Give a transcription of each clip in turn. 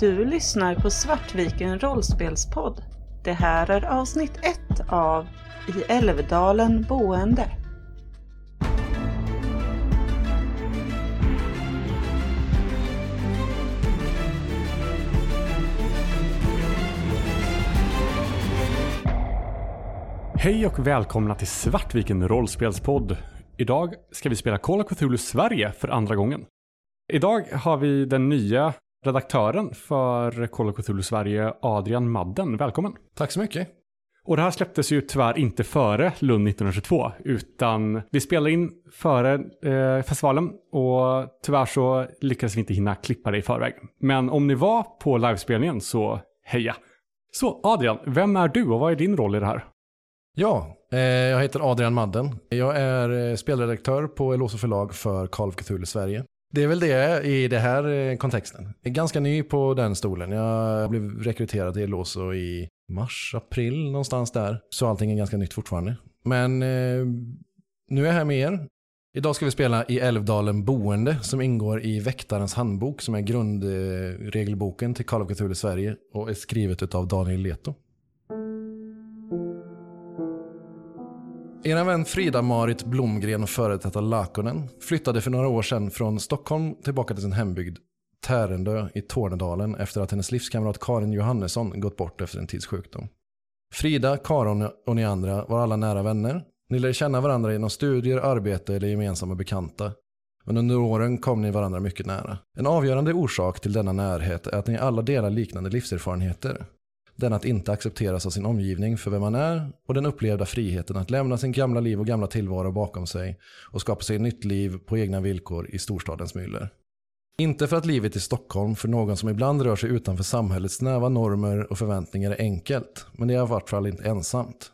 Du lyssnar på Svartviken rollspelspodd. Det här är avsnitt 1 av I Älvdalen boende. Hej och välkomna till Svartviken rollspelspodd. Idag ska vi spela Call of Cthulhu Sverige för andra gången. Idag har vi den nya redaktören för Call of Cthulhu Sverige, Adrian Madden. Välkommen! Tack så mycket. Och det här släpptes ju tyvärr inte före Lund 1922, utan vi spelade in före eh, festivalen och tyvärr så lyckades vi inte hinna klippa det i förväg. Men om ni var på livespelningen så heja! Så Adrian, vem är du och vad är din roll i det här? Ja, eh, jag heter Adrian Madden. Jag är eh, spelredaktör på Eloso förlag för Call of Cthulhu Sverige. Det är väl det i den här eh, kontexten. Jag är ganska ny på den stolen. Jag blev rekryterad till Eloso i mars, april någonstans där. Så allting är ganska nytt fortfarande. Men eh, nu är jag här med er. Idag ska vi spela i Älvdalen boende som ingår i Väktarens handbok som är grundregelboken till Call of Cthulhu Sverige och är skrivet av Daniel Leto. Era vän Frida-Marit Blomgren före detta Lakonen flyttade för några år sedan från Stockholm tillbaka till sin hembygd Tärendö i Tornedalen efter att hennes livskamrat Karin Johannesson gått bort efter en tids sjukdom. Frida, Karin och ni andra var alla nära vänner. Ni lärde känna varandra genom studier, arbete eller gemensamma bekanta. Men under åren kom ni varandra mycket nära. En avgörande orsak till denna närhet är att ni alla delar liknande livserfarenheter. Den att inte accepteras av sin omgivning för vem man är och den upplevda friheten att lämna sin gamla liv och gamla tillvaro bakom sig och skapa sig ett nytt liv på egna villkor i storstadens myller. Inte för att livet i Stockholm för någon som ibland rör sig utanför samhällets snäva normer och förväntningar är enkelt, men det är i vart fall inte ensamt.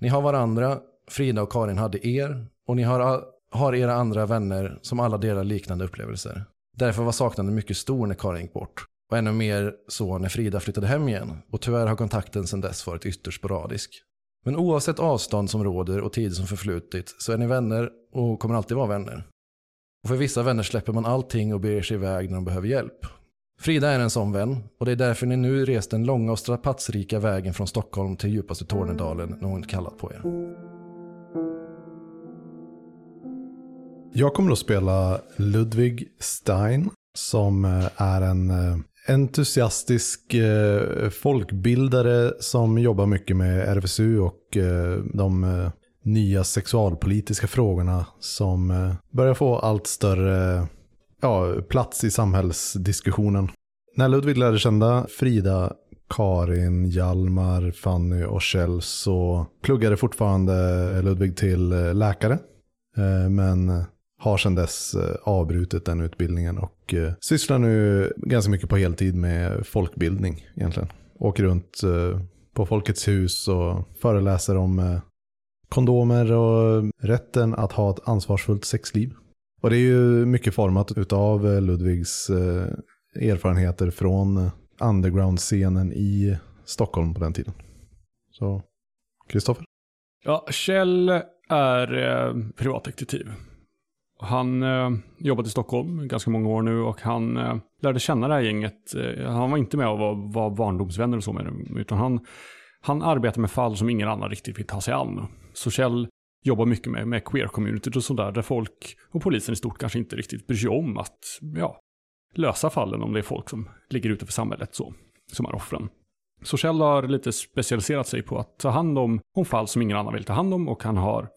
Ni har varandra, Frida och Karin hade er, och ni har, har era andra vänner som alla delar liknande upplevelser. Därför var saknaden mycket stor när Karin gick bort. Och ännu mer så när Frida flyttade hem igen. Och tyvärr har kontakten sedan dess varit ytterst sporadisk. Men oavsett avstånd som råder och tid som förflutit så är ni vänner och kommer alltid vara vänner. Och för vissa vänner släpper man allting och beger sig iväg när de behöver hjälp. Frida är en sån vän och det är därför ni nu rest den långa och strapatsrika vägen från Stockholm till djupaste Tornedalen när hon kallat på er. Jag kommer att spela Ludvig Stein som eh, är en eh, entusiastisk eh, folkbildare som jobbar mycket med RFSU och eh, de eh, nya sexualpolitiska frågorna som eh, börjar få allt större ja, plats i samhällsdiskussionen. När Ludvig lärde känna Frida, Karin, Hjalmar, Fanny och Kjell så pluggade fortfarande Ludvig till eh, läkare. Eh, men har sedan dess eh, avbrutit den utbildningen och eh, sysslar nu ganska mycket på heltid med folkbildning egentligen. Åker runt eh, på Folkets hus och föreläser om kondomer och rätten att ha ett ansvarsfullt sexliv. Och det är ju mycket format utav Ludvigs erfarenheter från underground-scenen i Stockholm på den tiden. Så, Kristoffer? Ja, Kjell är eh, privatdetektiv. Han eh, jobbat i Stockholm ganska många år nu och han eh, lärde känna det här gänget. Eh, han var inte med och var, var barndomsvänner och så med dem, utan han, han arbetar med fall som ingen annan riktigt vill ta sig an. Så Kjell jobbar mycket med, med queer-communityt och sådär, där folk och polisen i stort kanske inte riktigt bryr sig om att ja, lösa fallen om det är folk som ligger utanför samhället så, som är offren. Så Kjell har lite specialiserat sig på att ta hand om, om fall som ingen annan vill ta hand om och han har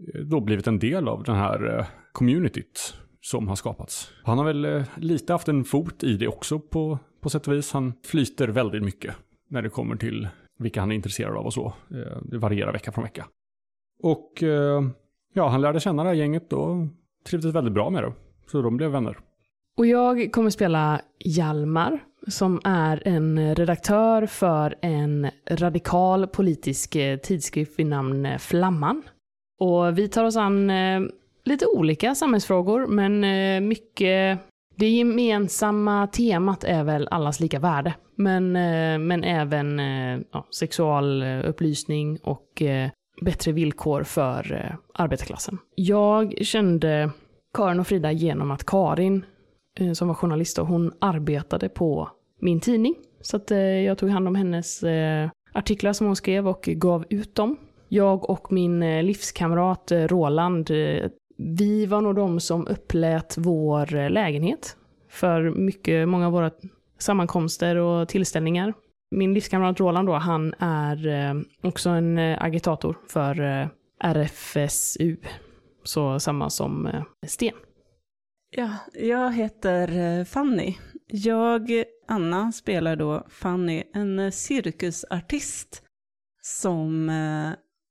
Eh, då blivit en del av den här eh, communityt som har skapats. Han har väl eh, lite haft en fot i det också på, på sätt och vis. Han flyter väldigt mycket när det kommer till vilka han är intresserad av och så. Det varierar vecka från vecka. Och ja, han lärde känna det här gänget och trivdes väldigt bra med det. Så de blev vänner. Och jag kommer spela Hjalmar som är en redaktör för en radikal politisk tidskrift vid namn Flamman. Och vi tar oss an eh, lite olika samhällsfrågor, men eh, mycket det gemensamma temat är väl allas lika värde. Men, eh, men även eh, ja, sexualupplysning och eh, bättre villkor för eh, arbetarklassen. Jag kände Karin och Frida genom att Karin, som var journalist, och hon arbetade på min tidning. Så att eh, jag tog hand om hennes eh, artiklar som hon skrev och gav ut dem. Jag och min eh, livskamrat eh, Roland, eh, vi var nog de som upplät vår lägenhet för mycket, många av våra sammankomster och tillställningar. Min livskamrat Roland då, han är också en agitator för RFSU. Så samma som Sten. Ja, jag heter Fanny. Jag, Anna, spelar då Fanny, en cirkusartist som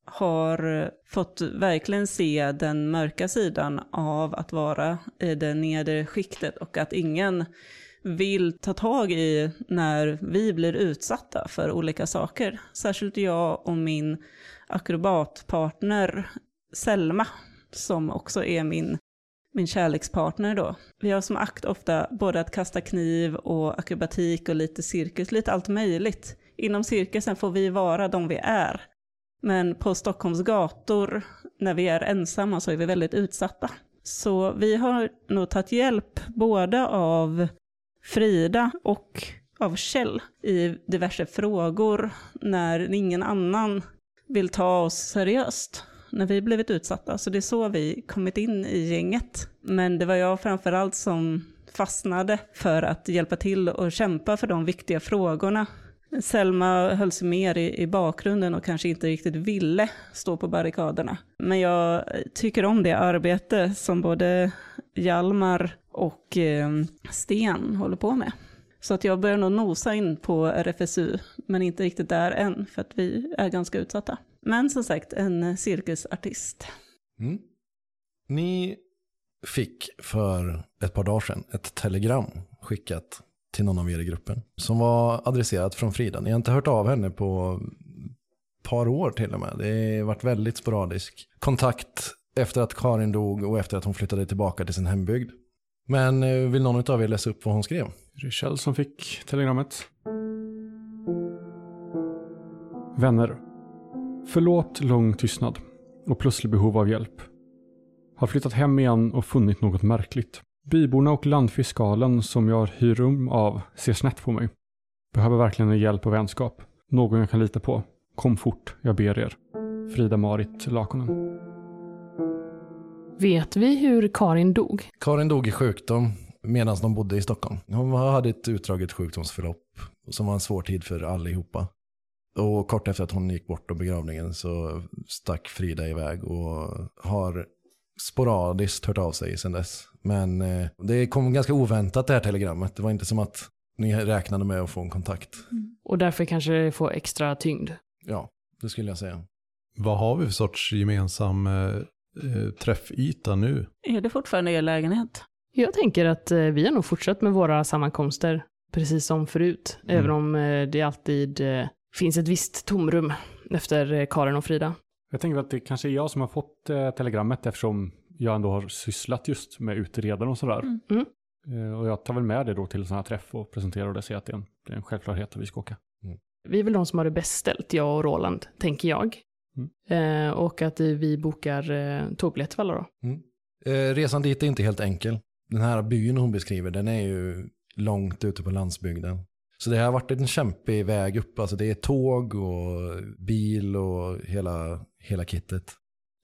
har eh, fått verkligen se den mörka sidan av att vara i det nedre skiktet och att ingen vill ta tag i när vi blir utsatta för olika saker. Särskilt jag och min akrobatpartner Selma, som också är min, min kärlekspartner då. Vi har som akt ofta både att kasta kniv och akrobatik och lite cirkus, lite allt möjligt. Inom cirkusen får vi vara de vi är. Men på Stockholms gator, när vi är ensamma, så är vi väldigt utsatta. Så vi har nog tagit hjälp både av Frida och av Kjell i diverse frågor när ingen annan vill ta oss seriöst när vi blivit utsatta. Så det är så vi kommit in i gänget. Men det var jag framförallt som fastnade för att hjälpa till och kämpa för de viktiga frågorna. Selma höll sig mer i, i bakgrunden och kanske inte riktigt ville stå på barrikaderna. Men jag tycker om det arbete som både Hjalmar och eh, Sten håller på med. Så att jag börjar nog nosa in på RFSU, men inte riktigt där än, för att vi är ganska utsatta. Men som sagt, en cirkusartist. Mm. Ni fick för ett par dagar sedan ett telegram skickat till någon av er i gruppen som var adresserat från Frida. Ni har inte hört av henne på ett par år till och med. Det har varit väldigt sporadisk kontakt efter att Karin dog och efter att hon flyttade tillbaka till sin hembygd. Men eh, vill någon av er läsa upp vad hon skrev? Det Kjell som fick telegrammet. Vänner. Förlåt lång tystnad och plötslig behov av hjälp. Har flyttat hem igen och funnit något märkligt. Byborna och landfiskalen som jag hyr rum av ser snett på mig. Behöver verkligen en hjälp och vänskap. Någon jag kan lita på. Kom fort, jag ber er. Frida-Marit Lakonen. Vet vi hur Karin dog? Karin dog i sjukdom medan de bodde i Stockholm. Hon hade ett utdraget sjukdomsförlopp som var en svår tid för allihopa. Och kort efter att hon gick bort och begravningen så stack Frida iväg och har sporadiskt hört av sig sedan dess. Men eh, det kom ganska oväntat det här telegrammet. Det var inte som att ni räknade med att få en kontakt. Och därför kanske det får extra tyngd. Ja, det skulle jag säga. Vad har vi för sorts gemensam eh, eh, träffyta nu? Är det fortfarande er lägenhet? Jag tänker att eh, vi har nog fortsatt med våra sammankomster precis som förut. Mm. Även om eh, det alltid eh, finns ett visst tomrum efter eh, Karin och Frida. Jag tänker att det kanske är jag som har fått eh, telegrammet eftersom jag ändå har sysslat just med utredare och sådär. Mm. Mm. Eh, och jag tar väl med det då till en sån här träff och presenterar och det säger att det är en, det är en självklarhet att vi ska åka. Vi är väl de som har det bäst ställt, jag och Roland, tänker jag. Eh, och att vi bokar eh, tågbiljetter för alla då. Eh, resan dit är inte helt enkel. Den här byn hon beskriver, den är ju långt ute på landsbygden. Så det har varit en kämpig väg upp. Alltså det är tåg och bil och hela, hela kittet.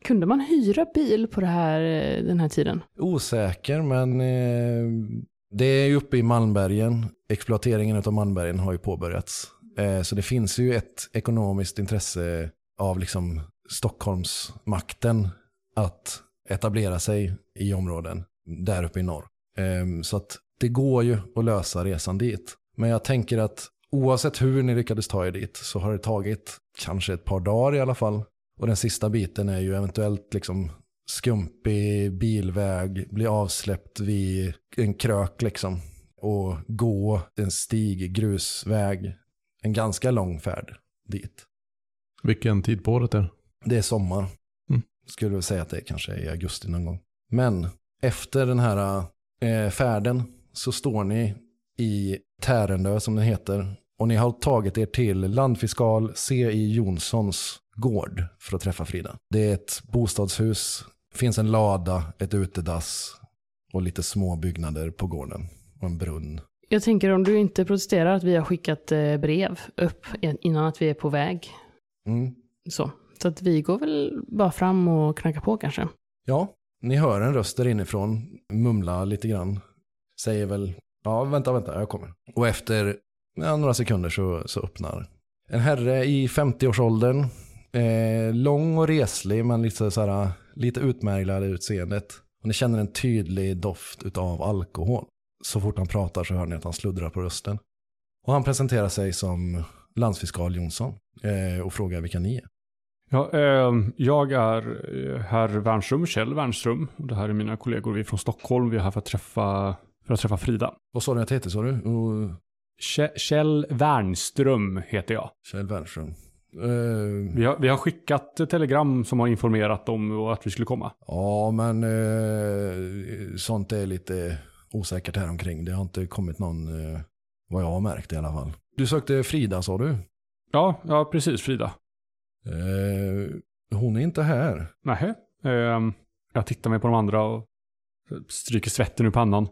Kunde man hyra bil på det här, eh, den här tiden? Osäker, men eh, det är ju uppe i Malmbergen. Exploateringen av Malmbergen har ju påbörjats. Eh, så det finns ju ett ekonomiskt intresse av liksom Stockholmsmakten att etablera sig i områden där uppe i norr. Eh, så att det går ju att lösa resan dit. Men jag tänker att oavsett hur ni lyckades ta er dit så har det tagit kanske ett par dagar i alla fall. Och den sista biten är ju eventuellt liksom skumpig bilväg, bli avsläppt vid en krök liksom. Och gå en stig, grusväg, en ganska lång färd dit. Vilken tid på året är det? Det är sommar. Mm. Skulle säga att det kanske är i augusti någon gång. Men efter den här eh, färden så står ni i Tärendö som den heter. Och ni har tagit er till landfiskal C.I. Jonssons gård för att träffa Frida. Det är ett bostadshus, finns en lada, ett utedass och lite små byggnader på gården och en brunn. Jag tänker om du inte protesterar att vi har skickat eh, brev upp innan att vi är på väg. Mm. Så. Så att vi går väl bara fram och knackar på kanske. Ja, ni hör en röst där inifrån, mumla lite grann. Säger väl, ja vänta, vänta, jag kommer. Och efter ja, några sekunder så, så öppnar en herre i 50-årsåldern. Eh, lång och reslig men lite, så här, lite utmärglad i utseendet. Och ni känner en tydlig doft av alkohol. Så fort han pratar så hör ni att han sluddrar på rösten. Och han presenterar sig som landsfiskal Jonsson eh, och frågar vilka ni är. Ja, eh, jag är eh, herr Wernström, Kjell Wernström. Och det här är mina kollegor, vi är från Stockholm. Vi är här för att träffa, för att träffa Frida. Vad sa du att det heter, sa du? Och... Kjell Wernström heter jag. Kjell Wernström. Uh, vi, har, vi har skickat telegram som har informerat om att vi skulle komma. Ja, men uh, sånt är lite osäkert här omkring. Det har inte kommit någon, uh, vad jag har märkt i alla fall. Du sökte Frida, sa du? Ja, ja precis, Frida. hon är inte här. Nej. Ehm, jag tittar mig på de andra och stryker svetten ur pannan.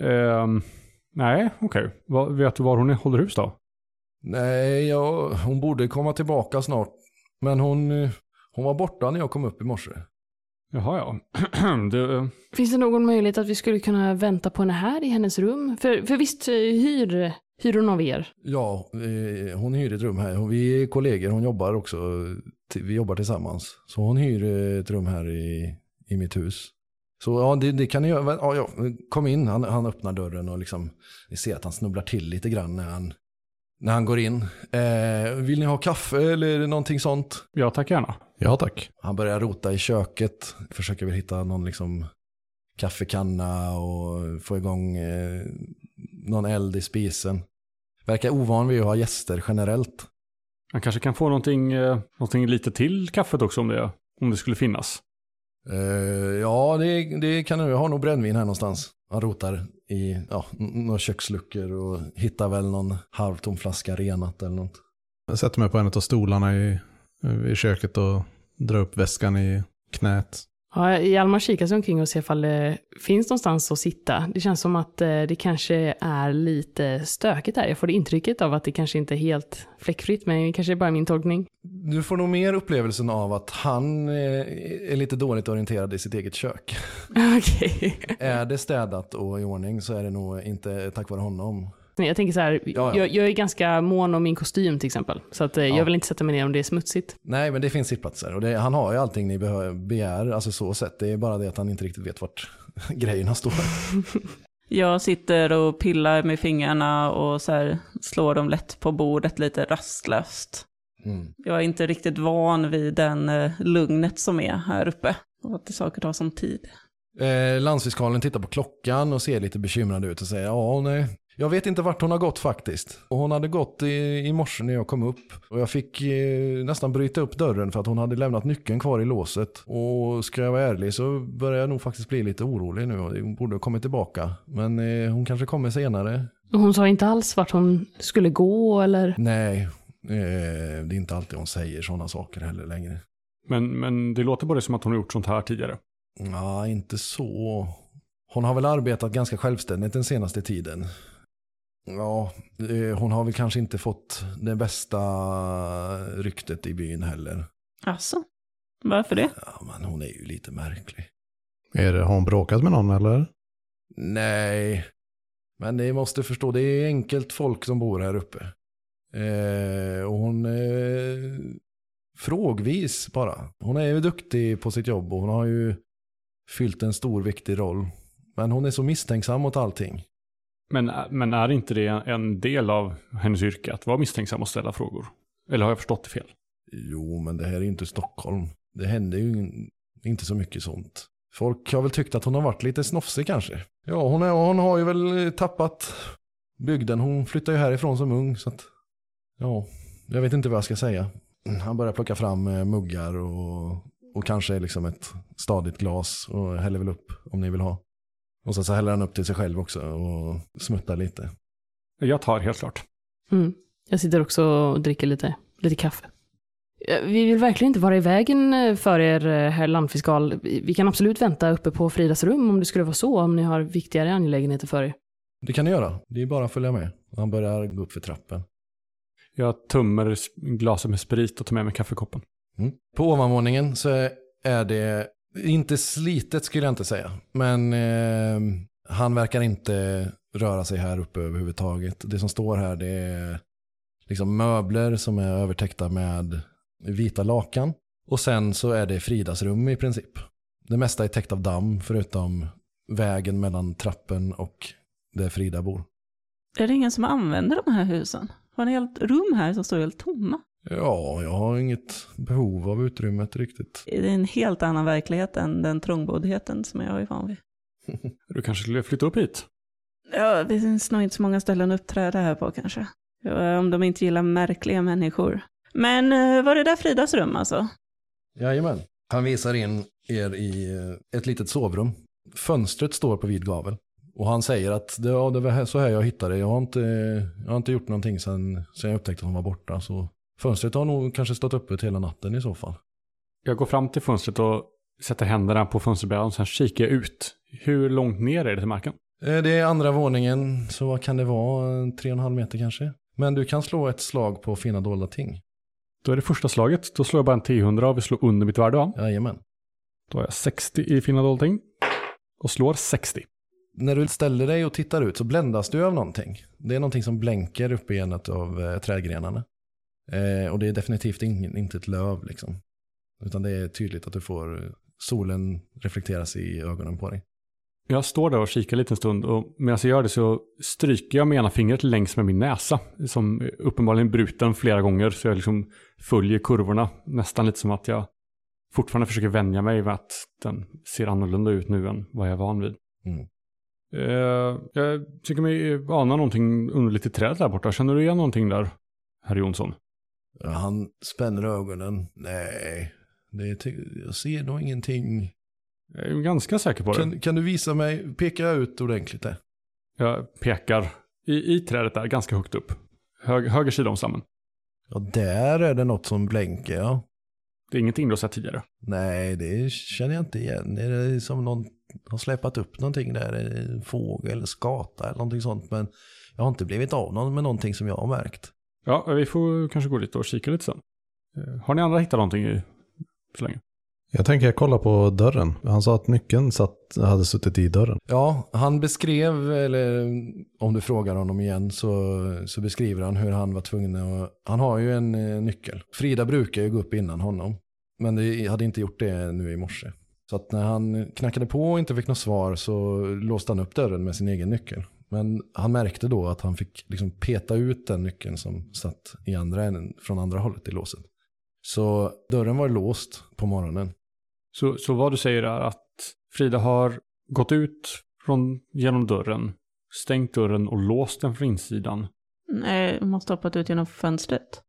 Ehm, nej, okej. Okay. Vet du var hon håller hus då? Nej, ja, hon borde komma tillbaka snart. Men hon, hon var borta när jag kom upp i morse. Jaha, ja. det... Finns det någon möjlighet att vi skulle kunna vänta på henne här i hennes rum? För, för visst eh, hyr, hyr hon av er? Ja, eh, hon hyr ett rum här. Vi är kollegor, hon jobbar också. Vi jobbar tillsammans. Så hon hyr ett rum här i, i mitt hus. Så ja, det, det kan ni göra. Ja, ja, kom in, han, han öppnar dörren och liksom, vi ser att han snubblar till lite grann när han när han går in. Eh, vill ni ha kaffe eller någonting sånt? Ja, tack gärna. Ja, tack. Han börjar rota i köket, försöker väl hitta någon liksom kaffekanna och få igång eh, någon eld i spisen. Verkar ovan vid att ha gäster generellt. Han kanske kan få någonting, eh, någonting lite till kaffet också om det, om det skulle finnas. Uh, ja, det, det kan du. Jag har nog brännvin här någonstans. Han rotar i ja, några köksluckor och hittar väl någon halvtom flaska renat eller något. Jag sätter mig på en av stolarna i, i köket och drar upp väskan i knät. Ja, Hjalmar kikar sig omkring och ser ifall det finns någonstans att sitta. Det känns som att eh, det kanske är lite stökigt här. Jag får det intrycket av att det kanske inte är helt fläckfritt, men det kanske är bara min tolkning. Du får nog mer upplevelsen av att han eh, är lite dåligt orienterad i sitt eget kök. Okej. Okay. är det städat och i ordning så är det nog inte tack vare honom. Jag tänker så här, ja, ja. Jag, jag, är ganska mån om min kostym till exempel. Så att, eh, ja. jag vill inte sätta mig ner om det är smutsigt. Nej, men det finns sittplatser. Och det, han har ju allting ni begär, alltså så sett. Det är bara det att han inte riktigt vet vart grejerna står. Jag sitter och pillar med fingrarna och så här, slår dem lätt på bordet lite rastlöst. Mm. Jag är inte riktigt van vid den eh, lugnet som är här uppe. Och att det saker tar som tid. Eh, landsfiskalen tittar på klockan och ser lite bekymrad ut och säger ja, nej, jag vet inte vart hon har gått faktiskt. Och hon hade gått i, i morse när jag kom upp. Och jag fick eh, nästan bryta upp dörren för att hon hade lämnat nyckeln kvar i låset. Och ska jag vara ärlig så börjar jag nog faktiskt bli lite orolig nu. Hon borde ha kommit tillbaka. Men eh, hon kanske kommer senare. Och hon sa inte alls vart hon skulle gå eller? Nej, eh, det är inte alltid hon säger sådana saker heller längre. Men, men det låter bara som att hon har gjort sånt här tidigare. Ja, inte så. Hon har väl arbetat ganska självständigt den senaste tiden. Ja, hon har väl kanske inte fått det bästa ryktet i byn heller. Alltså, varför det? Ja, men hon är ju lite märklig. Är det, har hon bråkat med någon eller? Nej, men ni måste förstå, det är enkelt folk som bor här uppe. Eh, och hon är frågvis bara. Hon är ju duktig på sitt jobb och hon har ju fyllt en stor viktig roll. Men hon är så misstänksam mot allting. Men, men är inte det en del av hennes yrke att vara misstänksam och ställa frågor? Eller har jag förstått det fel? Jo, men det här är ju inte Stockholm. Det händer ju inte så mycket sånt. Folk har väl tyckt att hon har varit lite snofsig kanske. Ja, hon, är, hon har ju väl eh, tappat bygden. Hon flyttade ju härifrån som ung. Så att, ja, jag vet inte vad jag ska säga. Han börjar plocka fram eh, muggar och, och kanske liksom ett stadigt glas och häller väl upp om ni vill ha. Och sen så häller han upp till sig själv också och smuttar lite. Jag tar helt klart. Mm. Jag sitter också och dricker lite, lite kaffe. Vi vill verkligen inte vara i vägen eh, för er, eh, herr landfiskal. Vi kan absolut vänta uppe på Fridas rum om det skulle vara så, om ni har viktigare angelägenheter för er. Det kan ni göra. Det är bara att följa med. Han börjar gå upp för trappen. Jag tömmer glaset med sprit och tar med mig kaffekoppen. Mm. På ovanvåningen så är det inte slitet skulle jag inte säga. Men eh, han verkar inte röra sig här uppe överhuvudtaget. Det som står här det är liksom möbler som är övertäckta med vita lakan. Och sen så är det Fridas rum i princip. Det mesta är täckt av damm förutom vägen mellan trappen och där Frida bor. Är det ingen som använder de här husen? Har ni helt rum här som står helt tomma? Ja, jag har inget behov av utrymmet riktigt. Det är en helt annan verklighet än den trångboddheten som jag är van vid. Du kanske skulle flytta upp hit? Ja, det finns nog inte så många ställen att uppträda här på kanske. Om de inte gillar märkliga människor. Men eh, var det där Fridas rum alltså? Jajamän. Han visar in er i eh, ett litet sovrum. Fönstret står på vid gavel. Och han säger att det, ja, det var så här jag hittade det. Jag har inte, jag har inte gjort någonting sedan, sedan jag upptäckte att hon var borta. Så fönstret har nog kanske stått öppet hela natten i så fall. Jag går fram till fönstret och sätter händerna på fönsterbrädan och sen kikar jag ut. Hur långt ner är det till marken? Eh, Det är andra våningen, så vad kan det vara? En Tre och en halv meter kanske? Men du kan slå ett slag på fina dolda ting. Då är det första slaget. Då slår jag bara en T100 och vi slår under mitt värde. va? Jajamän. Då har jag 60 i fina dolting. Och slår 60. När du ställer dig och tittar ut så bländas du av någonting. Det är någonting som blänker uppe i en av eh, trädgrenarna. Eh, och det är definitivt ingen, inte ett löv liksom. Utan det är tydligt att du får solen reflekteras i ögonen på dig. Jag står där och kikar lite en stund och medan jag gör det så stryker jag med ena fingret längs med min näsa. Som uppenbarligen bruten flera gånger så jag liksom följer kurvorna. Nästan lite som att jag fortfarande försöker vänja mig vid att den ser annorlunda ut nu än vad jag är van vid. Mm. Eh, jag tycker mig ana någonting underligt i trädet där borta. Känner du igen någonting där, herr Jonsson? Han spänner ögonen. Nej, det jag ser nog ingenting. Jag är ganska säker på det. Kan, kan du visa mig, peka ut ordentligt där? Jag pekar i, i trädet där, ganska högt upp. Hög, höger sida om stammen. Ja, där är det något som blänker, ja. Det är ingenting du har sett tidigare. Nej, det känner jag inte igen. Är det som någon har släpat upp någonting där? En fågel, skata eller någonting sånt. Men jag har inte blivit av någon med någonting som jag har märkt. Ja, vi får kanske gå dit och kika lite sen. Eh, Har ni andra hittat någonting i, så länge? Jag tänker jag kolla på dörren. Han sa att nyckeln satt, hade suttit i dörren. Ja, han beskrev, eller om du frågar honom igen så, så beskriver han hur han var tvungen att, han har ju en eh, nyckel. Frida brukar ju gå upp innan honom. Men det hade inte gjort det nu i morse. Så att när han knackade på och inte fick något svar så låste han upp dörren med sin egen nyckel. Men han märkte då att han fick liksom peta ut den nyckeln som satt i andra änden, från andra hållet i låset. Så dörren var låst på morgonen. Så, så vad du säger är att Frida har gått ut från, genom dörren, stängt dörren och låst den från insidan. Nej, jag måste ha hoppat ut genom fönstret.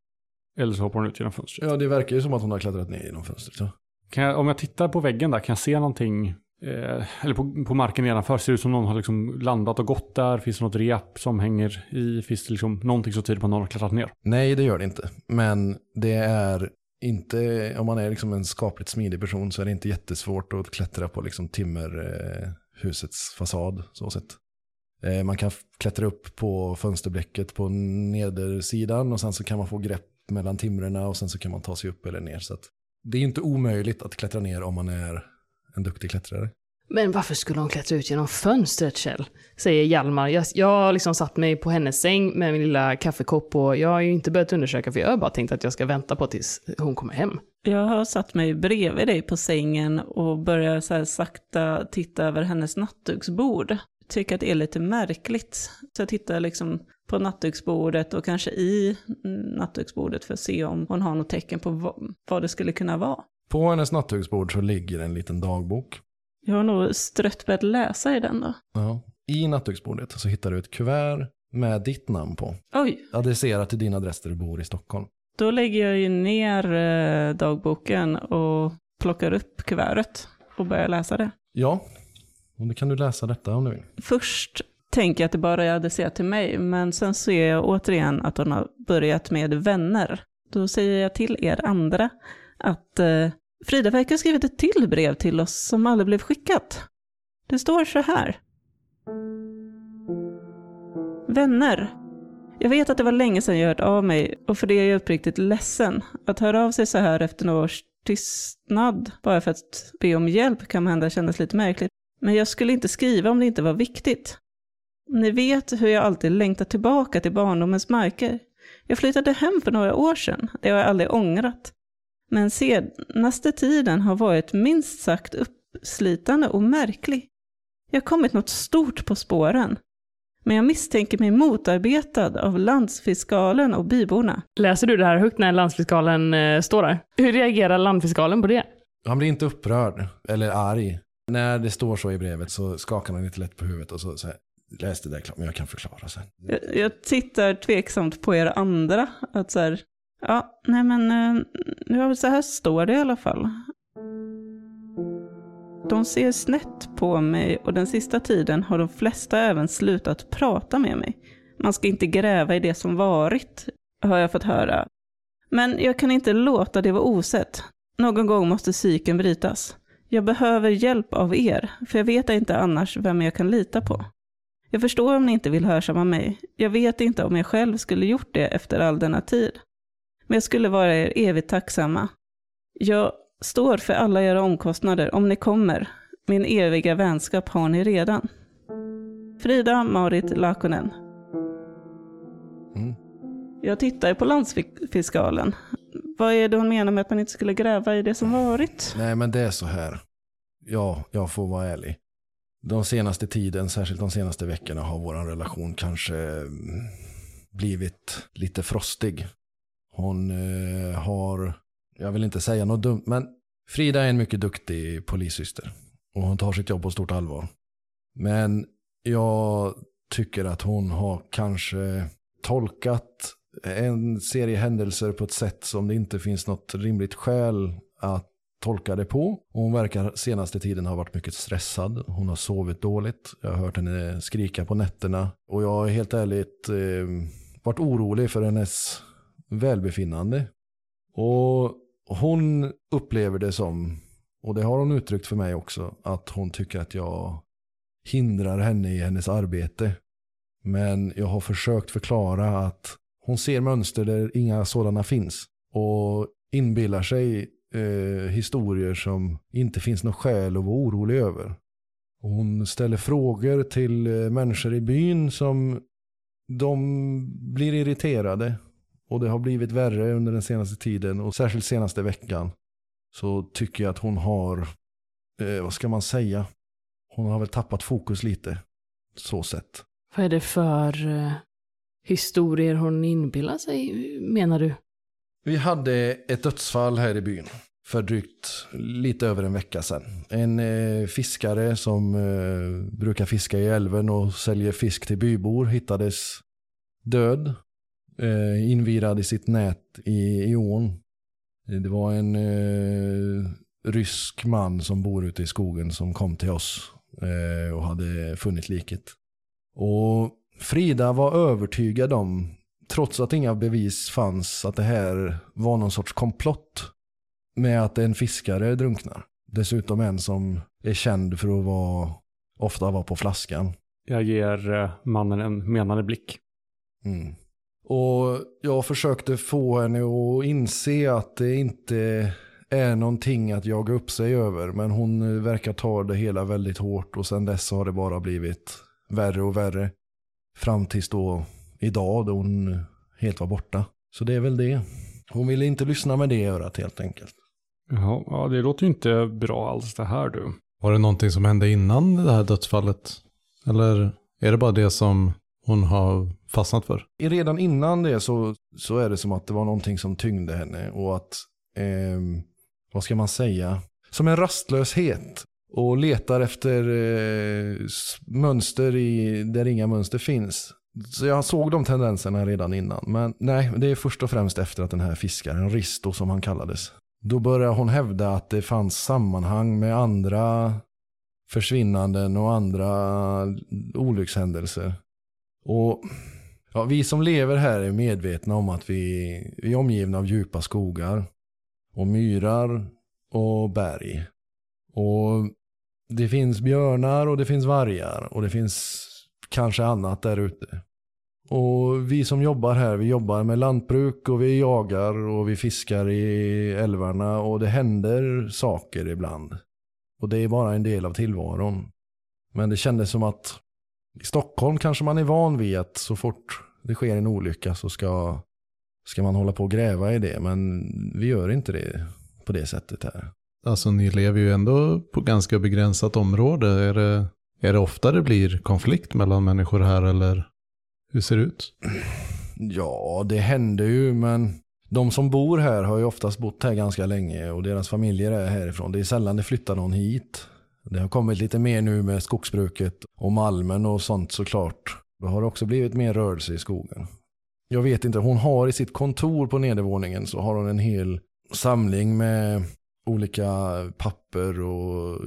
Eller så hoppar hon ut genom fönstret. Ja, det verkar ju som att hon har klättrat ner genom fönstret. Ja. Kan jag, om jag tittar på väggen där, kan jag se någonting? Eh, eller på, på marken nedanför, ser det ut som någon har liksom landat och gått där? Finns det något rep som hänger i? Finns det liksom någonting som tyder på att någon har klättrat ner? Nej, det gör det inte. Men det är inte, om man är liksom en skapligt smidig person så är det inte jättesvårt att klättra på liksom timmerhusets eh, fasad. Så sett. Eh, man kan klättra upp på fönsterblecket på nedersidan och sen så kan man få grepp mellan timrarna och sen så kan man ta sig upp eller ner. Så att det är inte omöjligt att klättra ner om man är en duktig klättrare. Men varför skulle hon klättra ut genom fönstret, Kjell? Säger Hjalmar. Jag, jag har liksom satt mig på hennes säng med min lilla kaffekopp och jag har ju inte börjat undersöka för jag har bara tänkt att jag ska vänta på tills hon kommer hem. Jag har satt mig bredvid dig på sängen och börjar så här sakta titta över hennes nattduksbord. Tycker att det är lite märkligt. Så jag tittar liksom på nattduksbordet och kanske i nattduksbordet för att se om hon har något tecken på vad, vad det skulle kunna vara. På hennes nattduksbord så ligger en liten dagbok. Jag har nog strött börjat läsa i den då. Ja. I nattduksbordet så hittar du ett kuvert med ditt namn på. Oj, Adresserat till din adress där du bor i Stockholm. då lägger jag ju ner eh, dagboken och plockar upp kuvertet och börjar läsa det. Ja, och då kan du läsa detta om du vill. Först tänker jag att det bara är adresserat till mig, men sen ser jag återigen att hon har börjat med vänner. Då säger jag till er andra att eh, Frida verkar ha skrivit ett till brev till oss som aldrig blev skickat. Det står så här. Vänner. Jag vet att det var länge sedan jag hört av mig och för det är jag uppriktigt ledsen. Att höra av sig så här efter några års tystnad bara för att be om hjälp kan hända kännas lite märkligt. Men jag skulle inte skriva om det inte var viktigt. Ni vet hur jag alltid längtar tillbaka till barndomens marker. Jag flyttade hem för några år sedan, det har jag aldrig ångrat. Men senaste tiden har varit minst sagt uppslitande och märklig. Jag har kommit något stort på spåren. Men jag misstänker mig motarbetad av landsfiskalen och byborna. Läser du det här högt när landsfiskalen eh, står där? Hur reagerar landfiskalen på det? Han blir inte upprörd eller arg. När det står så i brevet så skakar han lite lätt på huvudet och så säger läs det där klart, men jag kan förklara sen. Jag, jag tittar tveksamt på er andra. Att så här, ja, nej men, eh, ja, så här står det i alla fall. De ser snett på mig och den sista tiden har de flesta även slutat prata med mig. Man ska inte gräva i det som varit, har jag fått höra. Men jag kan inte låta det vara osett. Någon gång måste cykeln brytas. Jag behöver hjälp av er, för jag vet inte annars vem jag kan lita på. Jag förstår om ni inte vill hörsamma mig. Jag vet inte om jag själv skulle gjort det efter all denna tid. Men jag skulle vara er evigt tacksamma. Jag står för alla era omkostnader om ni kommer. Min eviga vänskap har ni redan. Frida Marit Lakonen. Mm. Jag tittar på landsfiskalen. Vad är det hon menar med att man inte skulle gräva i det som varit? Nej, men det är så här. Ja, jag får vara ärlig. De senaste tiden, särskilt de senaste veckorna, har vår relation kanske mm, blivit lite frostig. Hon eh, har, jag vill inte säga något dumt, men Frida är en mycket duktig polissyster. Och hon tar sitt jobb på stort allvar. Men jag tycker att hon har kanske tolkat en serie händelser på ett sätt som det inte finns något rimligt skäl att tolka det på. Och hon verkar senaste tiden ha varit mycket stressad. Hon har sovit dåligt. Jag har hört henne skrika på nätterna. Och jag har helt ärligt eh, varit orolig för hennes välbefinnande. Och hon upplever det som, och det har hon uttryckt för mig också, att hon tycker att jag hindrar henne i hennes arbete. Men jag har försökt förklara att hon ser mönster där inga sådana finns. Och inbillar sig eh, historier som inte finns något skäl att vara orolig över. Och hon ställer frågor till eh, människor i byn som de blir irriterade. Och det har blivit värre under den senaste tiden och särskilt senaste veckan. Så tycker jag att hon har, eh, vad ska man säga? Hon har väl tappat fokus lite. Så sett. Vad är det för eh, historier hon inbillar sig, menar du? Vi hade ett dödsfall här i byn för drygt lite över en vecka sedan. En eh, fiskare som eh, brukar fiska i älven och säljer fisk till bybor hittades död. Eh, invirad i sitt nät i, i ån. Det var en eh, rysk man som bor ute i skogen som kom till oss eh, och hade funnit liket. Och Frida var övertygad om, trots att inga bevis fanns, att det här var någon sorts komplott med att en fiskare drunknar. Dessutom en som är känd för att vara, ofta vara på flaskan. Jag ger eh, mannen en menande blick. Mm. Och jag försökte få henne att inse att det inte är någonting att jaga upp sig över. Men hon verkar ta det hela väldigt hårt och sen dess har det bara blivit värre och värre. Fram tills då idag då hon helt var borta. Så det är väl det. Hon ville inte lyssna med det örat helt enkelt. Jaha, ja, det låter ju inte bra alls det här du. Var det någonting som hände innan det här dödsfallet? Eller är det bara det som hon har fastnat för? Redan innan det så, så är det som att det var någonting som tyngde henne och att, eh, vad ska man säga, som en rastlöshet och letar efter eh, mönster i, där inga mönster finns. Så jag såg de tendenserna redan innan. Men nej, det är först och främst efter att den här fiskaren, Risto som han kallades, då började hon hävda att det fanns sammanhang med andra försvinnanden och andra olyckshändelser. Och ja, vi som lever här är medvetna om att vi, vi är omgivna av djupa skogar och myrar och berg. Och det finns björnar och det finns vargar och det finns kanske annat där ute. Och vi som jobbar här, vi jobbar med lantbruk och vi jagar och vi fiskar i älvarna och det händer saker ibland. Och det är bara en del av tillvaron. Men det kändes som att i Stockholm kanske man är van vid att så fort det sker en olycka så ska, ska man hålla på och gräva i det. Men vi gör inte det på det sättet här. Alltså ni lever ju ändå på ganska begränsat område. Är det, är det ofta det blir konflikt mellan människor här eller hur ser det ut? Ja, det händer ju, men de som bor här har ju oftast bott här ganska länge och deras familjer är härifrån. Det är sällan det flyttar någon hit. Det har kommit lite mer nu med skogsbruket och malmen och sånt såklart. Det har också blivit mer rörelse i skogen. Jag vet inte, hon har i sitt kontor på nedervåningen så har hon en hel samling med olika papper och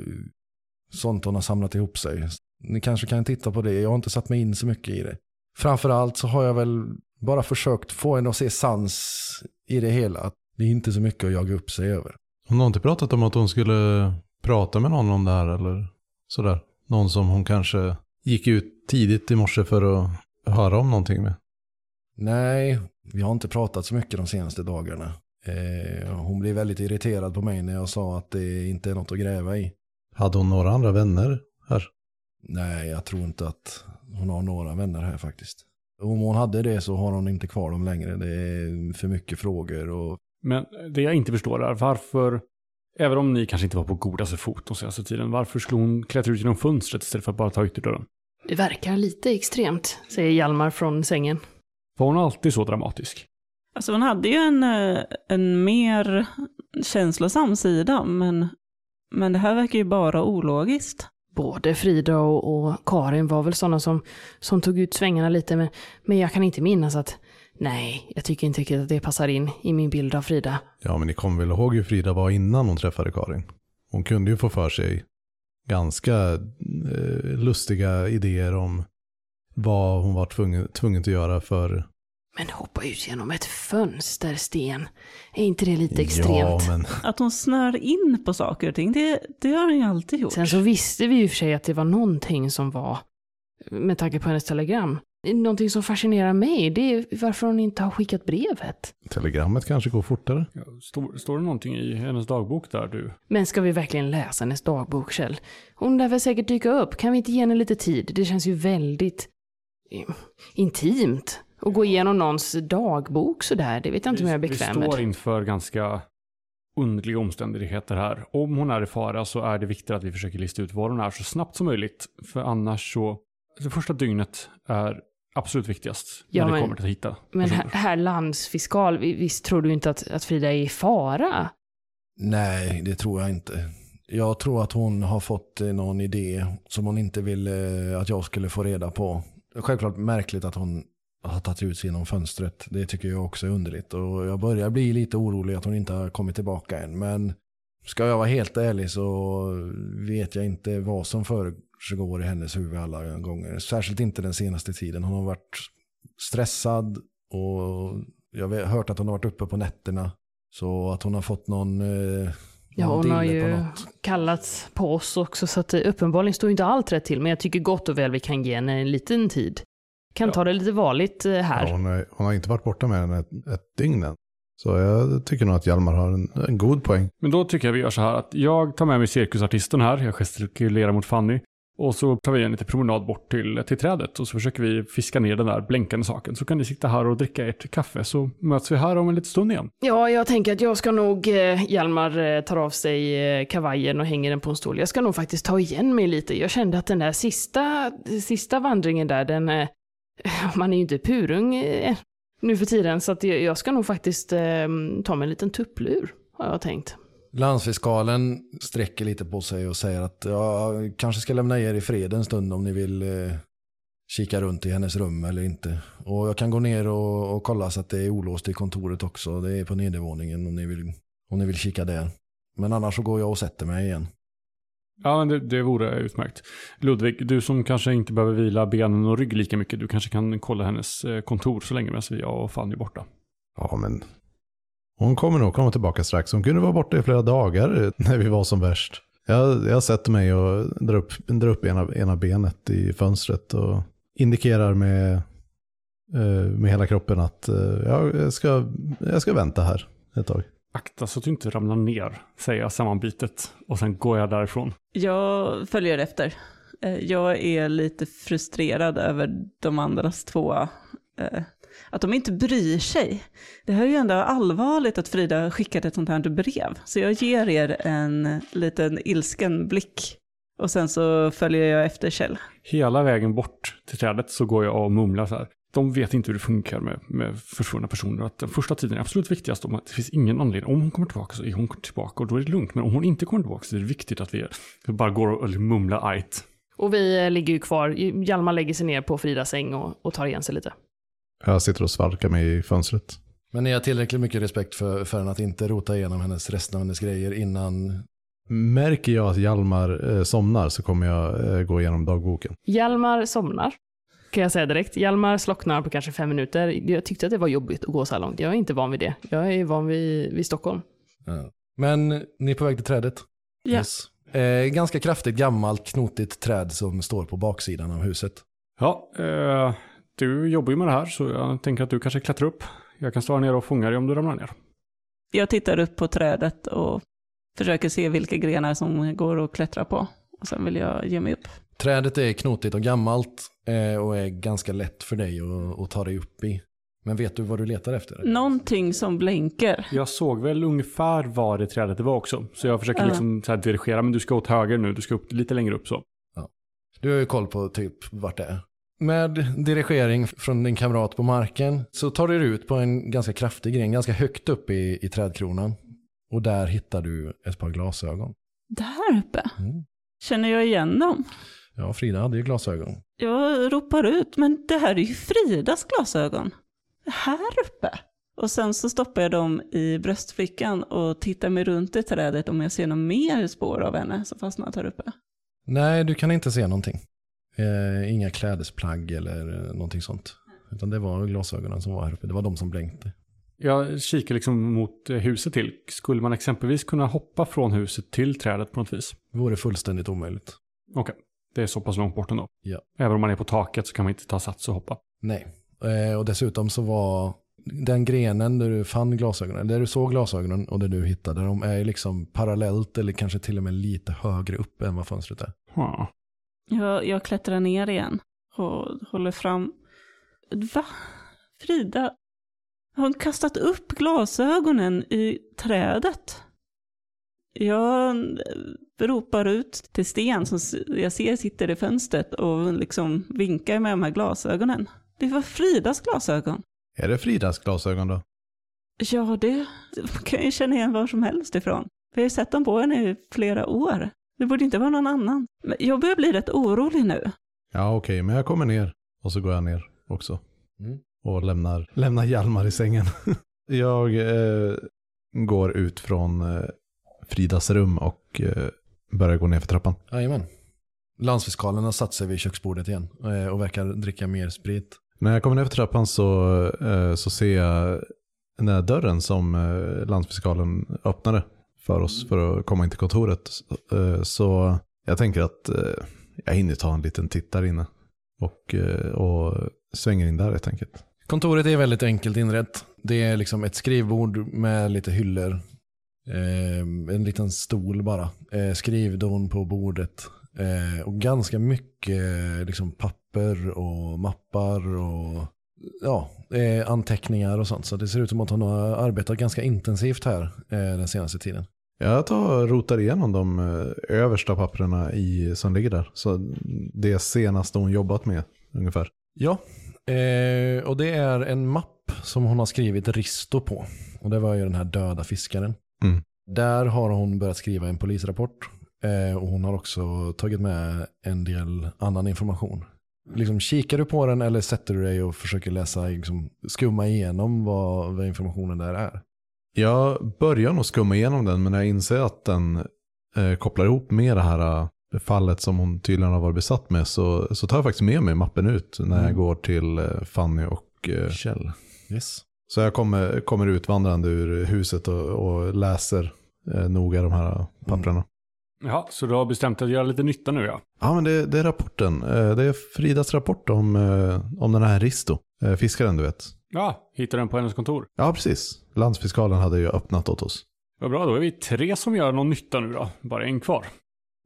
sånt hon har samlat ihop sig. Ni kanske kan titta på det, jag har inte satt mig in så mycket i det. Framförallt så har jag väl bara försökt få henne att se sans i det hela. Att det är inte så mycket att jaga upp sig över. Hon har inte pratat om att hon skulle prata med någon om det här eller sådär? Någon som hon kanske gick ut tidigt i morse för att höra om någonting med? Nej, vi har inte pratat så mycket de senaste dagarna. Eh, hon blev väldigt irriterad på mig när jag sa att det inte är något att gräva i. Hade hon några andra vänner här? Nej, jag tror inte att hon har några vänner här faktiskt. Om hon hade det så har hon inte kvar dem längre. Det är för mycket frågor och... Men det jag inte förstår är varför, även om ni kanske inte var på godaste fot de senaste tiden, varför skulle hon klättra ut genom fönstret istället för att bara ta ytterdörren? Det verkar lite extremt, säger Hjalmar från sängen. Var hon alltid så dramatisk? Alltså hon hade ju en, eh, en mer känslosam sida, men, men det här verkar ju bara ologiskt. Både Frida och, och Karin var väl sådana som, som tog ut svängarna lite, men, men jag kan inte minnas att nej, jag tycker inte riktigt att det passar in i min bild av Frida. Ja, men ni kommer väl ihåg hur Frida var innan hon träffade Karin? Hon kunde ju få för sig ganska eh, lustiga idéer om vad hon var tvungen, tvungen att göra för... Men hoppa ut genom ett fönster, Sten. Är inte det lite extremt? Ja, men Att hon snör in på saker och ting, det, det har hon ju alltid gjort. Sen så visste vi ju för sig att det var någonting som var, med tanke på hennes telegram, någonting som fascinerar mig, det är varför hon inte har skickat brevet. telegrammet kanske går fortare. Ja, Står, står det någonting i hennes dagbok där du? Men ska vi verkligen läsa hennes dagbok, Kjell? Hon lär väl säkert dyka upp. Kan vi inte ge henne lite tid? Det känns ju väldigt intimt. att gå igenom någons dagbok sådär, det vet jag inte om jag är vi bekväm står med. inför ganska underliga omständigheter här. Om hon är i fara så är det viktigt att vi försöker lista ut var hon är så snabbt som möjligt. För annars så, det första dygnet är absolut viktigast Ja, när det men- kommer till att hitta Men personer. herr, herr landsfiskal, vi- visst tror du inte att, att Frida är i fara? Nej, det tror jag inte. Jag tror att hon har fått eh, någon idé som hon inte ville att jag skulle få reda på. Det Självklart märkligt att hon har tagit ut sig genom fönstret. Det tycker jag också är underligt. Och jag börjar bli lite orolig att hon inte har kommit tillbaka än. Men ska jag vara helt ärlig så vet jag inte vad som försiggår i hennes huvud alla gånger. Särskilt inte den senaste tiden. Hon har varit stressad och jag har hört att hon har varit uppe på nätterna. Så att hon har fått någon, eh, Ja, hon har ju kallats på oss också, så att eh, uppenbarligen står inte allt rätt till. Men jag tycker gott och väl vi kan ge henne en liten tid. Kan Ja. ta det lite varligt eh, här. Ja, hon, är, hon har inte varit borta mer än ett, ett dygn än. Så jag tycker nog att Hjalmar har en, en god poäng. Men då tycker jag vi gör så här att jag tar med mig cirkusartisten här, jag gestikulerar mot Fanny. Och så tar vi en liten promenad bort till, till trädet och så försöker vi fiska ner den där blänkande saken. Så kan ni sitta här och dricka ert kaffe så möts vi här om en liten stund igen. Ja, jag tänker att jag ska nog, eh, Hjalmar eh, tar av sig eh, kavajen och hänger den på en stol. Jag ska nog faktiskt ta igen mig lite. Jag kände att den där sista, sista vandringen där, den, eh, man är ju inte purung eh, nu för tiden, så att jag, jag ska nog faktiskt eh, ta mig en liten tupplur, har jag tänkt. Landsfiskalen sträcker lite på sig och säger att jag kanske ska lämna er i fred en stund om ni vill eh, kika runt i hennes rum eller inte. Och jag kan gå ner och, och kolla så att det är olåst i kontoret också. Det är på nedervåningen om ni vill, om ni vill kika där. Men annars så går jag och sätter mig igen. Ja, men det, det vore utmärkt. Ludvig, du som kanske inte behöver vila benen och rygg lika mycket, du kanske kan kolla hennes eh, kontor så länge medan vi jag och Fanny är borta. Ja, men hon kommer nog komma tillbaka strax. Hon kunde vara borta i flera dagar när vi var som värst. Jag, jag sätter mig och drar upp, drar upp ena, ena benet i fönstret och indikerar med eh, med hela kroppen att eh, ja, jag, ska, jag ska vänta här ett tag. Akta så att du inte ramlar ner, säger jag sammanbitet. Och sen går jag därifrån. Jag följer efter. Eh, Jag är lite frustrerad över de andras två, eh, att de inte bryr sig. Det här är ju ändå allvarligt att Frida skickade ett sånt här brev. Så jag ger er en liten ilsken blick. Och sen så följer jag efter Kjell. Hela vägen bort till trädet så går jag och mumlar så här. De vet inte hur det funkar med, med försvunna personer. Att den första tiden är absolut viktigast. Om att det finns ingen anledning. Om hon kommer tillbaka så är hon tillbaka och då är det lugnt. Men om hon inte kommer tillbaka så är det viktigt att vi, bara går och mumlar ajt. Och vi ligger ju kvar. Hjalmar lägger sig ner på Fridas säng och, och tar igen sig lite. Jag sitter och svalkar mig i fönstret. Men ni har tillräckligt mycket respekt för, för henne att inte rota igenom hennes, resten av hennes grejer innan... Märker jag att Hjalmar eh, somnar så kommer jag eh, gå igenom dagboken. Hjalmar somnar. Kan jag säga direkt. Hjalmar slocknar på kanske fem minuter. Jag tyckte att det var jobbigt att gå så här långt. Jag är inte van vid det. Jag är van vid, vid Stockholm. Ja. Men ni är på väg till trädet? Ja. Eh, ganska kraftigt gammalt knotigt träd som står på baksidan av huset. Ja, eh, du jobbar ju med det här så jag tänker att du kanske klättrar upp. Jag kan stå här nere och fånga dig om du ramlar ner. Jag tittar upp på trädet och försöker se vilka grenar som går att klättra på. Och sen vill jag ge mig upp. Trädet är knotigt och gammalt eh, och är ganska lätt för dig att, ta dig upp i. Men vet du vad du letar efter? Någonting som blänker. Jag såg väl ungefär var i trädet det var också. Så jag försöker Ja. liksom så här dirigera, men du ska åt höger nu, du ska upp lite längre upp så. Du har ju koll på typ vart det är. Med dirigering från din kamrat på marken så tar du ut på en ganska kraftig gren, ganska högt upp i, i trädkronan. Och där hittar du ett par glasögon. Där uppe. Mm. Känner jag igen dem? Ja, Frida hade ju glasögon. Jag ropar ut, men det här är ju Fridas glasögon. Här uppe. Och sen så stoppar jag dem i bröstfickan och tittar mig runt i trädet om jag ser någon mer spår av henne som fastnat här uppe. Nej, du kan inte se någonting. Eh, inga klädesplagg eller eh, någonting sånt. Utan det var glasögonen som var här uppe. Det var de som blänkte. Jag kikar liksom mot eh, huset till. Skulle man exempelvis kunna hoppa från huset till trädet på något vis? Det vore fullständigt omöjligt. Okej, det är så pass långt bort ändå. Ja. Även om man är på taket så kan man inte ta sats och hoppa. Nej. Eh, och dessutom så var den grenen där du fann glasögonen, där du såg glasögonen och där du hittade dem är liksom parallellt eller kanske till och med lite högre upp än vad fönstret är. Ha. Jag, jag klättrar ner igen och håller fram. Va? Frida? Har hon kastat upp glasögonen i trädet? Jag eh, ropar ut till Sten som jag ser sitter i fönstret och liksom vinkar med de här glasögonen. Det var Fridas glasögon. Är det Fridas glasögon då? Ja, det kan jag känna igen var som helst ifrån. Vi har ju sett dem på henne i flera år. Det borde inte vara någon annan. Men jag börjar bli rätt orolig nu. Ja, okej, men jag kommer ner. Och så går jag ner också. Mm. Och lämnar, lämnar Hjalmar i sängen. jag eh, går ut från eh, Fridas rum och eh, börjar gå ner för trappan. Jajamän. Landsfiskalen har satt sig vid köksbordet igen eh, och verkar dricka mer sprit. När jag kommer ner för trappan så, eh, så ser jag den där dörren som eh, landsfiskalen öppnade för oss för att komma in till kontoret. Eh, så jag tänker att eh, jag hinner ta en liten titt där inne. Och, eh, och svänger in där helt enkelt. Kontoret är väldigt enkelt inrett. Det är liksom ett skrivbord med lite hyllor. En liten stol bara. Skrivdon på bordet. Och ganska mycket liksom papper och mappar och ja, anteckningar och sånt. Så det ser ut som att hon har arbetat ganska intensivt här den senaste tiden. Jag tar och rotar igenom de eh, översta papperna i, som ligger där. Så det senaste hon jobbat med ungefär. Ja, eh, och det är en mapp som hon har skrivit Risto på. Och det var ju den här döda fiskaren. Mm. Där har hon börjat skriva en polisrapport. Eh, och hon har också tagit med en del annan information. Liksom, kikar du på den eller sätter du dig och försöker läsa, liksom, skumma igenom vad, vad informationen där är? Jag börjar nog skumma igenom den men när jag inser att den eh, kopplar ihop med det här eh, fallet som hon tydligen har varit besatt med så, så tar jag faktiskt med mig mappen ut när jag Mm. går till eh, Fanny och eh, Kjell. Yes. Så jag kommer, kommer utvandrande ur huset och, och läser eh, noga de här papperna. Ja, så du har bestämt dig att göra lite nytta nu ja. Ja, men det, det är rapporten. Eh, Det är Fridas rapport om, om den här Risto. Fiskaren, du vet. Ja, hittade den på hennes kontor. Ja, precis. Landsfiskalen hade ju öppnat åt oss. Vad bra, då är vi tre som gör någon nytta nu då. Bara en kvar.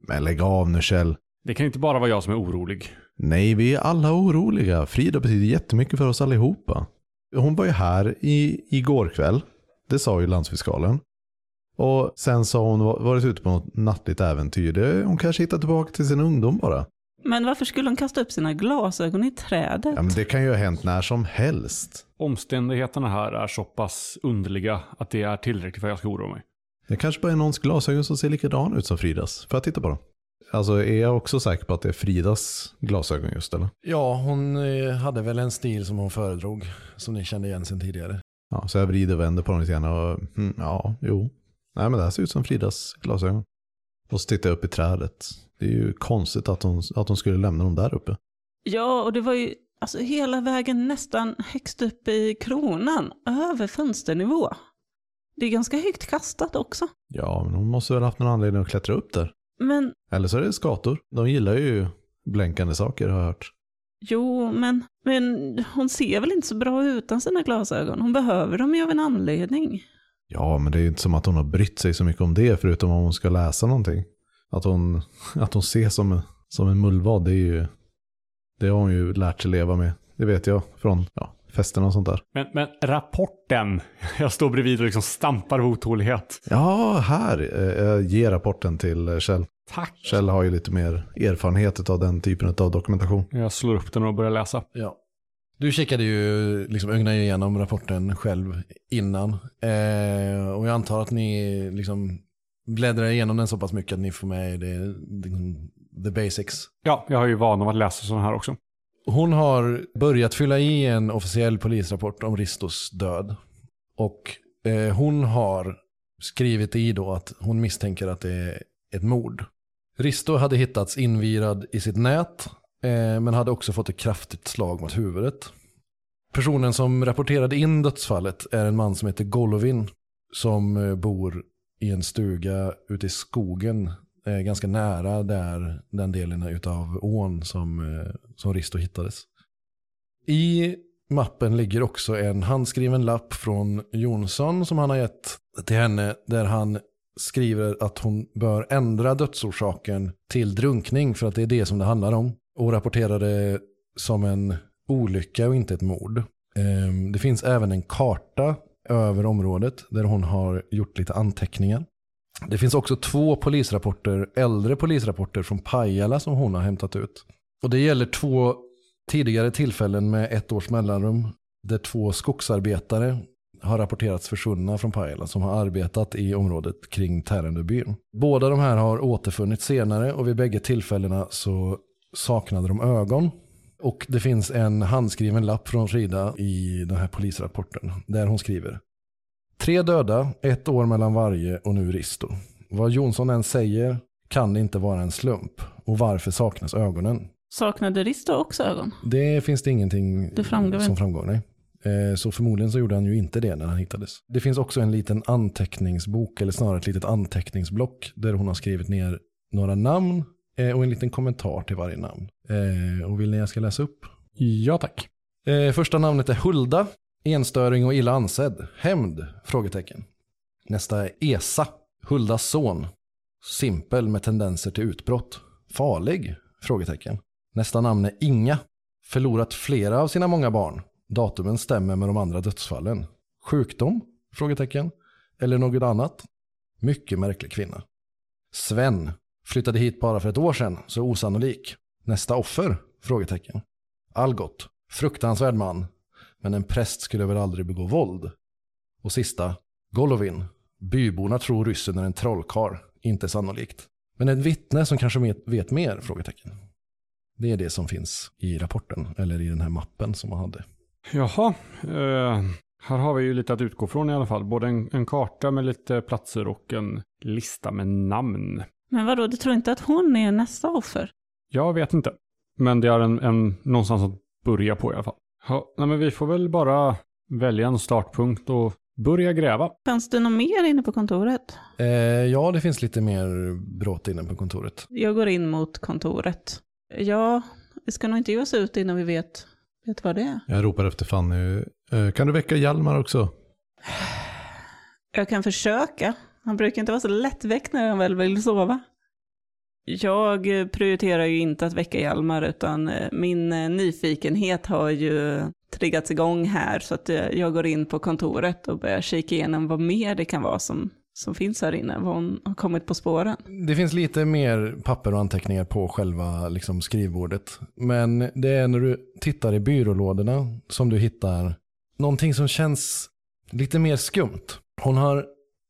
Men lägg av nu Kjell. Det kan inte bara vara jag som är orolig. Nej, vi är alla oroliga. Frida betyder jättemycket för oss allihopa. Hon var ju här i, igår kväll. Det sa ju landsfiskalen. Och sen har hon va- varit ute på något nattligt äventyr. Det, hon kanske hittar tillbaka till sin ungdom bara. Men varför skulle hon kasta upp sina glasögon i trädet? Ja, men det kan ju ha hänt när som helst. Omständigheterna här är så pass underliga att det är tillräckligt för att jag ska oroa mig. Det kanske bara är någons glasögon som ser likadan ut som Fridas. Får jag titta på dem? Alltså är jag också säker på att det är Fridas glasögon just eller? Ja, hon eh, hade väl en stil som hon föredrog, som ni kände igen sedan tidigare. Ja, så jag vrider och vänder på dem lite grann och mm, ja, jo. Nej men det här ser ut som Fridas glasögon. Och så tittar jag upp i trädet. Det är ju konstigt att hon, att hon skulle lämna dem där uppe. Ja, och det var ju alltså, hela vägen nästan högst upp i kronan, över fönsternivå. Det är ganska högt kastat också. Ja, men hon måste väl haft någon anledning att klättra upp där. Men Eller så är det skator. De gillar ju blänkande saker har jag hört. jo, men, men hon ser väl inte så bra ut utan sina glasögon. Hon behöver dem ju av en anledning. Ja, men det är ju inte som att hon har brytt sig så mycket om det förutom om hon ska läsa någonting. Att hon, att hon ser som, som en mullvad, det är ju, det har hon ju lärt sig leva med. Det vet jag från ja, festerna och sånt där. Men, men rapporten. Jag står bredvid och liksom stampar av otålighet. Ja, här. eh, Jag ger rapporten till eh, Kjell. Tack. Kjell har ju lite mer erfarenhet av den typen av dokumentation. Jag slår upp den och börjar läsa. Ja. Du kikade ju, liksom ögnade igenom rapporten själv innan. Eh, och jag antar att ni liksom bläddrar igenom den så pass mycket att ni får med det, liksom, the basics. Ja, jag har ju van av att läsa sådana här också. Hon har börjat fylla i en officiell polisrapport om Ristos död. Och eh, hon har skrivit i då att hon misstänker att det är ett mord. Risto hade hittats invirad i sitt nät, eh, men hade också fått ett kraftigt slag mot huvudet. Personen som rapporterade in dödsfallet är en man som heter Golovin, som eh, bor i en stuga ute i skogen, Eh, ganska nära där den delen utav ån som, eh, som Risto hittades. I mappen ligger också en handskriven lapp från Jonsson som han har gett till henne där han skriver att hon bör ändra dödsorsaken till drunkning för att det är det som det handlar om. Och rapporterar det som en olycka och inte ett mord. Ehm, det finns även en karta över området där hon har gjort lite anteckningar. Det finns också två polisrapporter, äldre polisrapporter från Pajala som hon har hämtat ut. Och det gäller två tidigare tillfällen med ett års mellanrum där två skogsarbetare har rapporterats försvunna från Pajala som har arbetat i området kring Tärendöbyn. Båda de här har återfunnits senare och vid bägge tillfällena så saknade de ögon. Och det finns en handskriven lapp från Frida i den här polisrapporten där hon skriver Tre döda, ett år mellan varje och nu Risto. Vad Jonsson än säger kan det inte vara en slump. Och varför saknas ögonen? Saknade Risto också ögon? Det finns det ingenting Det framgår som framgår. Nej. Eh, Så förmodligen så gjorde han ju inte det när han hittades. Det finns också en liten anteckningsbok, eller snarare ett litet anteckningsblock, där hon har skrivit ner några namn eh, och en liten kommentar till varje namn. Eh, Och vill ni jag ska läsa upp? Ja, tack. Första namnet är Hulda, enstöring och illa ansedd. Hämnd? Frågetecken. Nästa är Esa, Huldas son. Simpel med tendenser till utbrott. Farlig? Frågetecken. Nästa namn är Inga. Förlorat flera av sina många barn. Datumen stämmer med de andra dödsfallen. Sjukdom? Frågetecken. Eller något annat? Mycket märklig kvinna. Sven. Flyttade hit bara för ett år sedan, så osannolik. Nästa offer? Frågetecken. Algot. Fruktansvärd man. Men en präst skulle väl aldrig begå våld. Och sista. Golovin. Byborna tror ryssen är en trollkarl. Inte sannolikt. Men ett vittne som kanske vet- vet mer? Frågetecken. Det är det som finns i rapporten, eller i den här mappen som man hade. Jaha, eh, här har vi ju lite att utgå från i alla fall. Både en, en karta med lite platser och en lista med namn. Men vadå, du tror inte att hon är nästa offer? Jag vet inte. Men det är en, en någonstans att börja på i alla fall. Ja, nej, men vi får väl bara välja en startpunkt och börja gräva. Fanns det något mer inne på kontoret? Eh, ja, det finns lite mer bråt inne på kontoret. Jag går in mot kontoret. Ja, vi ska nog inte ge oss ut innan vi vet Vet vad det är? Jag ropar efter Fanny. Eh, Kan du väcka Hjalmar också? Jag kan försöka. Han brukar inte vara så lättväckt när han väl vill sova. Jag prioriterar ju inte att väcka Hjalmar, utan eh, min eh, nyfikenhet har ju triggats igång här, så att eh, jag går in på kontoret och börjar kika igenom vad mer det kan vara som, som finns här inne, vad hon har kommit på spåren. Det finns lite mer papper och anteckningar på själva liksom, skrivbordet. Men det är när du tittar i byrålådorna som du hittar någonting som känns lite mer skumt. Hon har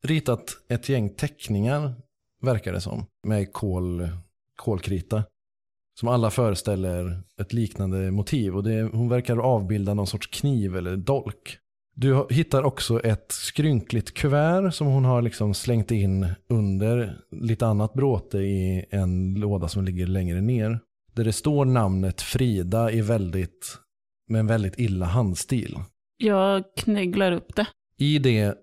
ritat ett gäng teckningar, verkar det som, med kol, kolkrita. Som alla föreställer ett liknande motiv. Och det, hon verkar avbilda någon sorts kniv eller dolk. Du hittar också ett skrynkligt kuvert som hon har liksom slängt in under lite annat bråte i en låda som ligger längre ner. Där det står namnet Frida i väldigt, med en väldigt illa handstil. Jag knägglar upp det. I det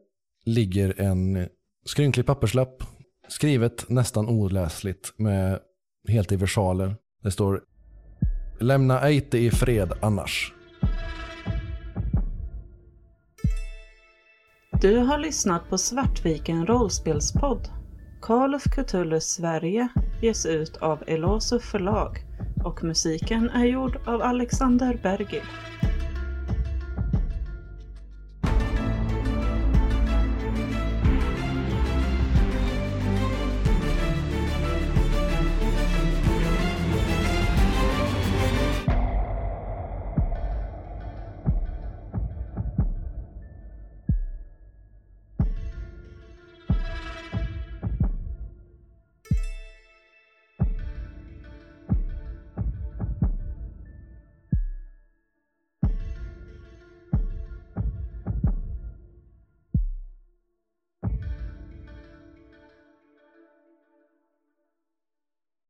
ligger en skrynklig papperslapp, skrivet nästan oläsligt med helt i versaler. Det står Lämna Eite i fred annars. Du har lyssnat på Svartviken rollspelspodd. Call of Cthulhu Sverige ges ut av Eloso förlag och musiken är gjord av Alexander Bergil.